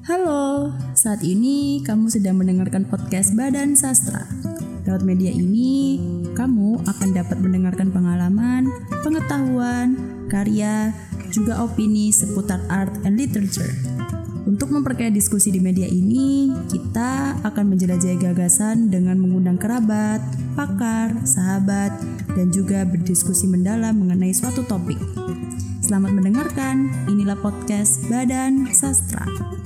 Halo, saat ini kamu sedang mendengarkan podcast Badan Sastra. Lewat media ini, kamu akan dapat mendengarkan pengalaman, pengetahuan, karya, juga opini seputar art and literature. Untuk memperkaya diskusi di media ini, kita akan menjelajahi gagasan dengan mengundang kerabat, pakar, sahabat, dan juga berdiskusi mendalam mengenai suatu topik. Selamat mendengarkan, inilah podcast Badan Sastra.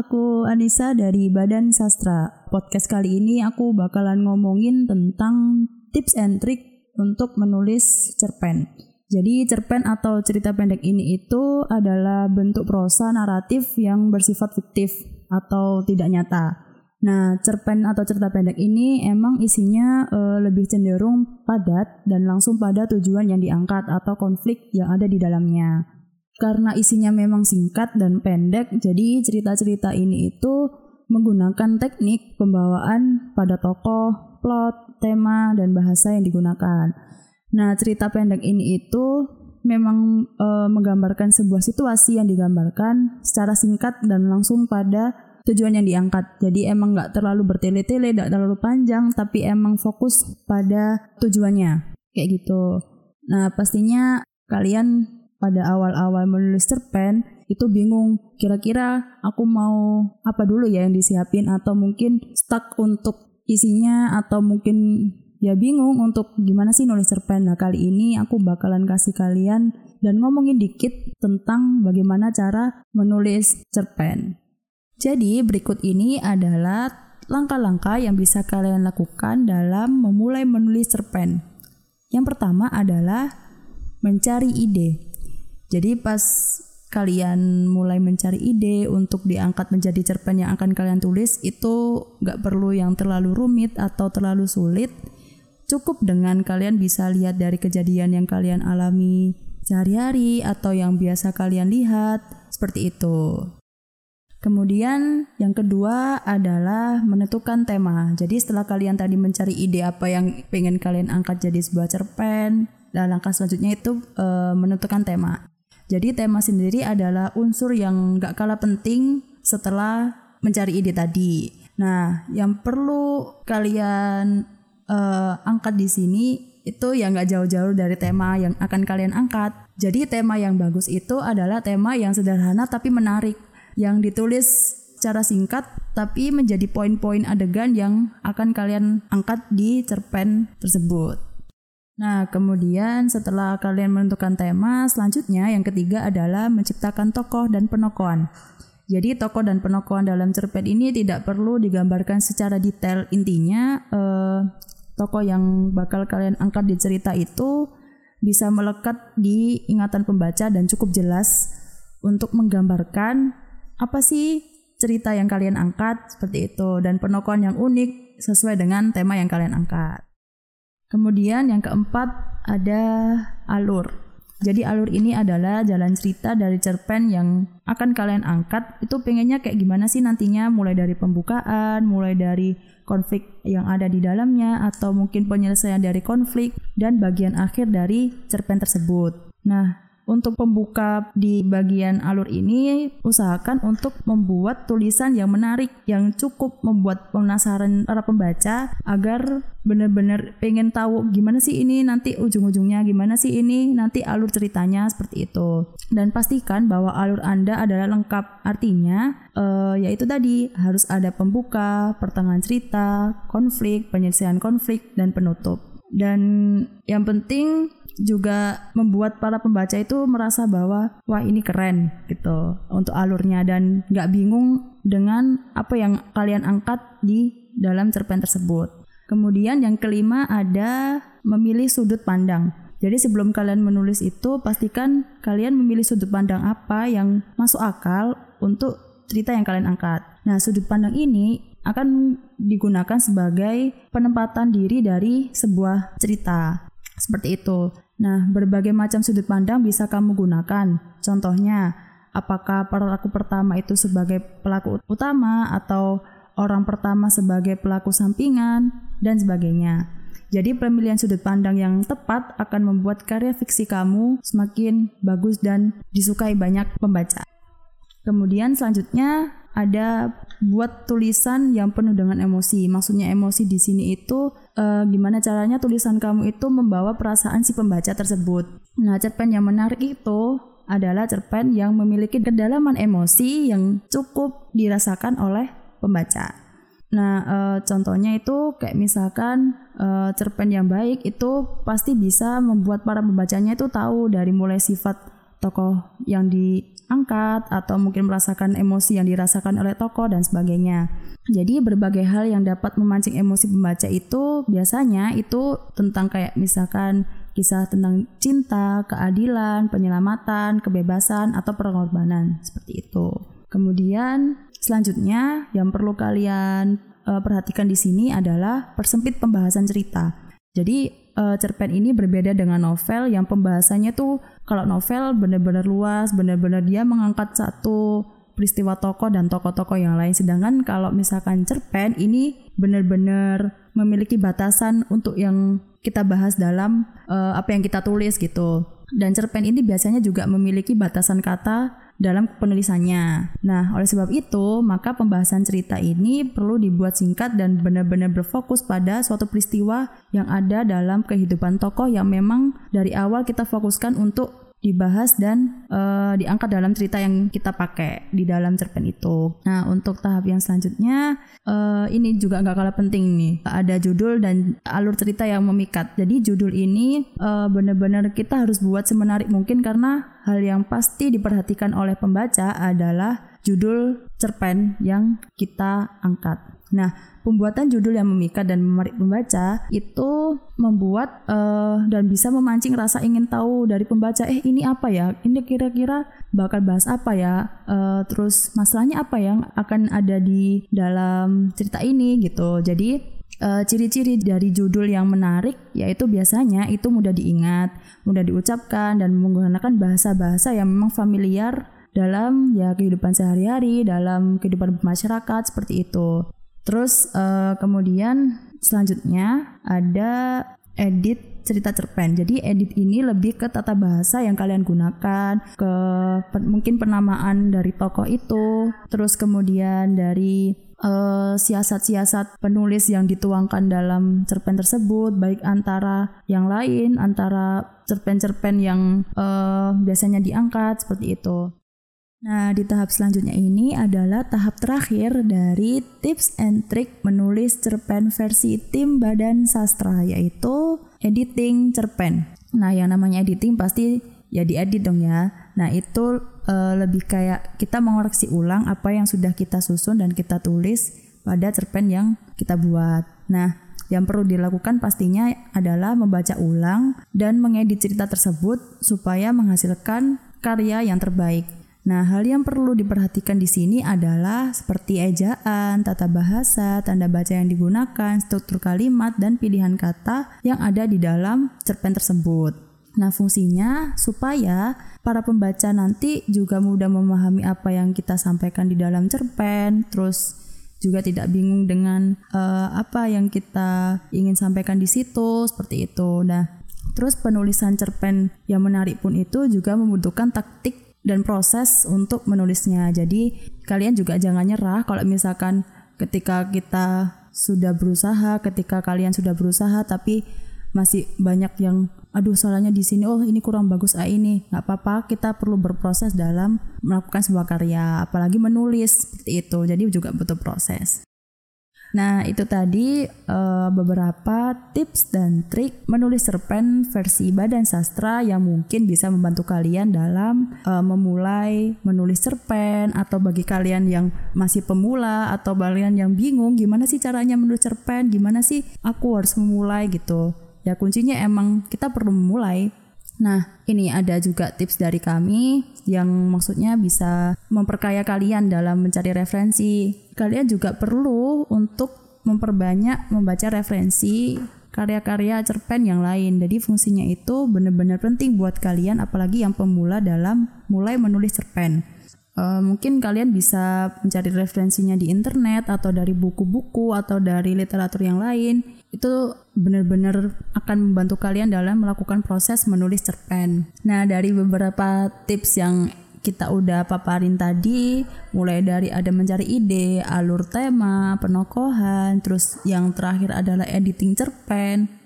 Aku Anissa dari Badan Sastra. Podcast kali ini aku bakalan ngomongin tentang tips and trick untuk menulis cerpen. Jadi cerpen atau cerita pendek ini itu adalah bentuk prosa naratif yang bersifat fiktif atau tidak nyata. Nah, cerpen atau cerita pendek ini emang isinya e, lebih cenderung padat dan langsung pada tujuan yang diangkat atau konflik yang ada di dalamnya karena isinya memang singkat dan pendek, jadi cerita-cerita ini itu menggunakan teknik pembawaan pada tokoh, plot, tema, dan bahasa yang digunakan. Nah, cerita pendek ini itu memang e, menggambarkan sebuah situasi yang digambarkan secara singkat dan langsung pada tujuan yang diangkat. Jadi emang nggak terlalu bertele-tele, nggak terlalu panjang, tapi emang fokus pada tujuannya. Kayak gitu. Nah, pastinya kalian pada awal-awal menulis cerpen itu bingung kira-kira aku mau apa dulu ya yang disiapin atau mungkin stuck untuk isinya atau mungkin ya bingung untuk gimana sih nulis cerpen. Nah kali ini aku bakalan kasih kalian dan ngomongin dikit tentang bagaimana cara menulis cerpen. Jadi berikut ini adalah langkah-langkah yang bisa kalian lakukan dalam memulai menulis cerpen. Yang pertama adalah mencari ide. Jadi pas kalian mulai mencari ide untuk diangkat menjadi cerpen yang akan kalian tulis itu nggak perlu yang terlalu rumit atau terlalu sulit. Cukup dengan kalian bisa lihat dari kejadian yang kalian alami sehari-hari atau yang biasa kalian lihat seperti itu. Kemudian yang kedua adalah menentukan tema. Jadi setelah kalian tadi mencari ide apa yang pengen kalian angkat jadi sebuah cerpen, dan langkah selanjutnya itu e, menentukan tema. Jadi tema sendiri adalah unsur yang gak kalah penting setelah mencari ide tadi. Nah, yang perlu kalian uh, angkat di sini itu yang gak jauh-jauh dari tema yang akan kalian angkat. Jadi tema yang bagus itu adalah tema yang sederhana tapi menarik, yang ditulis secara singkat tapi menjadi poin-poin adegan yang akan kalian angkat di cerpen tersebut. Nah, kemudian setelah kalian menentukan tema, selanjutnya yang ketiga adalah menciptakan tokoh dan penokohan. Jadi tokoh dan penokohan dalam cerpen ini tidak perlu digambarkan secara detail. Intinya eh, tokoh yang bakal kalian angkat di cerita itu bisa melekat di ingatan pembaca dan cukup jelas untuk menggambarkan apa sih cerita yang kalian angkat seperti itu dan penokohan yang unik sesuai dengan tema yang kalian angkat. Kemudian yang keempat ada alur. Jadi alur ini adalah jalan cerita dari cerpen yang akan kalian angkat. Itu pengennya kayak gimana sih nantinya mulai dari pembukaan, mulai dari konflik yang ada di dalamnya atau mungkin penyelesaian dari konflik dan bagian akhir dari cerpen tersebut. Nah, untuk pembuka di bagian alur ini, usahakan untuk membuat tulisan yang menarik, yang cukup membuat penasaran para pembaca agar benar-benar pengen tahu gimana sih ini nanti ujung-ujungnya, gimana sih ini nanti alur ceritanya seperti itu. Dan pastikan bahwa alur Anda adalah lengkap. Artinya, uh, yaitu tadi harus ada pembuka, pertengahan cerita, konflik, penyelesaian konflik, dan penutup. Dan yang penting juga membuat para pembaca itu merasa bahwa wah ini keren gitu untuk alurnya dan nggak bingung dengan apa yang kalian angkat di dalam cerpen tersebut. Kemudian yang kelima ada memilih sudut pandang. Jadi sebelum kalian menulis itu pastikan kalian memilih sudut pandang apa yang masuk akal untuk cerita yang kalian angkat. Nah, sudut pandang ini akan digunakan sebagai penempatan diri dari sebuah cerita. Seperti itu. Nah, berbagai macam sudut pandang bisa kamu gunakan. Contohnya, apakah pelaku pertama itu sebagai pelaku utama atau orang pertama sebagai pelaku sampingan dan sebagainya. Jadi pemilihan sudut pandang yang tepat akan membuat karya fiksi kamu semakin bagus dan disukai banyak pembaca. Kemudian selanjutnya ada buat tulisan yang penuh dengan emosi. Maksudnya emosi di sini itu e, gimana caranya tulisan kamu itu membawa perasaan si pembaca tersebut. Nah, cerpen yang menarik itu adalah cerpen yang memiliki kedalaman emosi yang cukup dirasakan oleh pembaca. Nah, e, contohnya itu kayak misalkan e, cerpen yang baik itu pasti bisa membuat para pembacanya itu tahu dari mulai sifat tokoh yang diangkat atau mungkin merasakan emosi yang dirasakan oleh tokoh dan sebagainya. Jadi berbagai hal yang dapat memancing emosi pembaca itu biasanya itu tentang kayak misalkan kisah tentang cinta, keadilan, penyelamatan, kebebasan atau pengorbanan seperti itu. Kemudian Selanjutnya, yang perlu kalian uh, perhatikan di sini adalah persempit pembahasan cerita. Jadi uh, cerpen ini berbeda dengan novel yang pembahasannya tuh kalau novel benar-benar luas, benar-benar dia mengangkat satu peristiwa tokoh dan tokoh-tokoh yang lain. Sedangkan kalau misalkan cerpen ini benar-benar memiliki batasan untuk yang kita bahas dalam uh, apa yang kita tulis gitu. Dan cerpen ini biasanya juga memiliki batasan kata dalam penulisannya. Nah, oleh sebab itu, maka pembahasan cerita ini perlu dibuat singkat dan benar-benar berfokus pada suatu peristiwa yang ada dalam kehidupan tokoh yang memang dari awal kita fokuskan untuk dibahas dan uh, diangkat dalam cerita yang kita pakai di dalam cerpen itu. Nah, untuk tahap yang selanjutnya uh, ini juga nggak kalah penting nih. Ada judul dan alur cerita yang memikat. Jadi judul ini uh, benar-benar kita harus buat semenarik mungkin karena hal yang pasti diperhatikan oleh pembaca adalah judul cerpen yang kita angkat. Nah, pembuatan judul yang memikat dan menarik pembaca itu membuat uh, dan bisa memancing rasa ingin tahu dari pembaca. Eh, ini apa ya? Ini kira-kira bakal bahas apa ya? Uh, terus masalahnya apa yang akan ada di dalam cerita ini gitu. Jadi uh, ciri-ciri dari judul yang menarik yaitu biasanya itu mudah diingat, mudah diucapkan dan menggunakan bahasa-bahasa yang memang familiar dalam ya kehidupan sehari-hari, dalam kehidupan masyarakat seperti itu. Terus uh, kemudian selanjutnya ada edit cerita cerpen. Jadi edit ini lebih ke tata bahasa yang kalian gunakan, ke pe mungkin penamaan dari tokoh itu, terus kemudian dari eh, siasat-siasat uh, penulis yang dituangkan dalam cerpen tersebut, baik antara yang lain, antara cerpen-cerpen yang uh, biasanya diangkat seperti itu. Nah, di tahap selanjutnya ini adalah tahap terakhir dari tips and trick menulis cerpen versi tim Badan Sastra, yaitu editing cerpen. Nah, yang namanya editing pasti ya diedit dong ya. Nah, itu uh, lebih kayak kita mengoreksi ulang apa yang sudah kita susun dan kita tulis pada cerpen yang kita buat. Nah, yang perlu dilakukan pastinya adalah membaca ulang dan mengedit cerita tersebut supaya menghasilkan karya yang terbaik. Nah, hal yang perlu diperhatikan di sini adalah seperti ejaan, tata bahasa, tanda baca yang digunakan, struktur kalimat, dan pilihan kata yang ada di dalam cerpen tersebut. Nah, fungsinya supaya para pembaca nanti juga mudah memahami apa yang kita sampaikan di dalam cerpen, terus juga tidak bingung dengan uh, apa yang kita ingin sampaikan di situ, seperti itu. Nah, terus penulisan cerpen yang menarik pun itu juga membutuhkan taktik dan proses untuk menulisnya. Jadi kalian juga jangan nyerah kalau misalkan ketika kita sudah berusaha, ketika kalian sudah berusaha tapi masih banyak yang aduh salahnya di sini oh ini kurang bagus ah ini. Nggak apa-apa kita perlu berproses dalam melakukan sebuah karya apalagi menulis seperti itu. Jadi juga butuh proses Nah, itu tadi uh, beberapa tips dan trik menulis cerpen versi Badan Sastra yang mungkin bisa membantu kalian dalam uh, memulai menulis cerpen atau bagi kalian yang masih pemula atau kalian yang bingung gimana sih caranya menulis cerpen, gimana sih aku harus memulai gitu. Ya kuncinya emang kita perlu memulai Nah, ini ada juga tips dari kami yang maksudnya bisa memperkaya kalian dalam mencari referensi. Kalian juga perlu untuk memperbanyak membaca referensi karya-karya cerpen yang lain. Jadi fungsinya itu benar-benar penting buat kalian apalagi yang pemula dalam mulai menulis cerpen. Uh, mungkin kalian bisa mencari referensinya di internet atau dari buku-buku atau dari literatur yang lain. Itu benar-benar akan membantu kalian dalam melakukan proses menulis cerpen. Nah, dari beberapa tips yang kita udah paparin tadi, mulai dari ada mencari ide, alur tema, penokohan, terus yang terakhir adalah editing cerpen.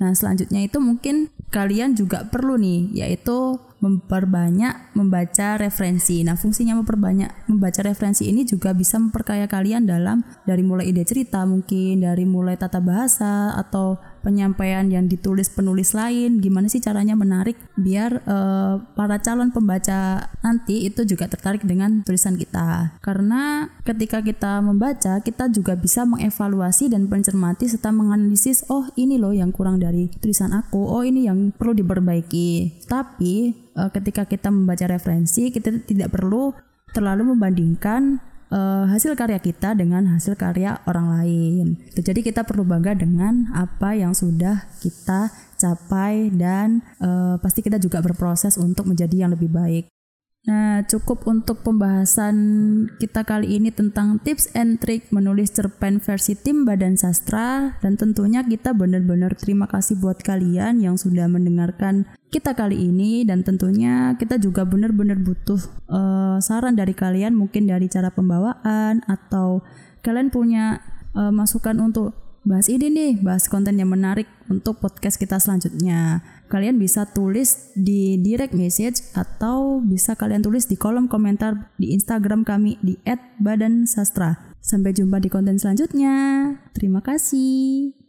Nah, selanjutnya itu mungkin kalian juga perlu nih, yaitu memperbanyak membaca referensi. Nah, fungsinya memperbanyak membaca referensi ini juga bisa memperkaya kalian dalam dari mulai ide cerita mungkin, dari mulai tata bahasa atau penyampaian yang ditulis penulis lain. Gimana sih caranya menarik biar uh, para calon pembaca nanti itu juga tertarik dengan tulisan kita. Karena ketika kita membaca, kita juga bisa mengevaluasi dan mencermati serta menganalisis, oh ini loh yang kurang dari tulisan aku, oh ini yang perlu diperbaiki. Tapi uh, ketika kita membaca referensi kita tidak perlu terlalu membandingkan uh, hasil karya kita dengan hasil karya orang lain. Jadi kita perlu bangga dengan apa yang sudah kita capai dan uh, pasti kita juga berproses untuk menjadi yang lebih baik. Nah, cukup untuk pembahasan kita kali ini tentang tips and trick menulis cerpen versi tim Badan Sastra. Dan tentunya kita benar-benar terima kasih buat kalian yang sudah mendengarkan kita kali ini. Dan tentunya kita juga benar-benar butuh uh, saran dari kalian mungkin dari cara pembawaan atau kalian punya uh, masukan untuk bahas ini nih, bahas konten yang menarik untuk podcast kita selanjutnya kalian bisa tulis di direct message atau bisa kalian tulis di kolom komentar di Instagram kami di @badansastra. Sampai jumpa di konten selanjutnya. Terima kasih.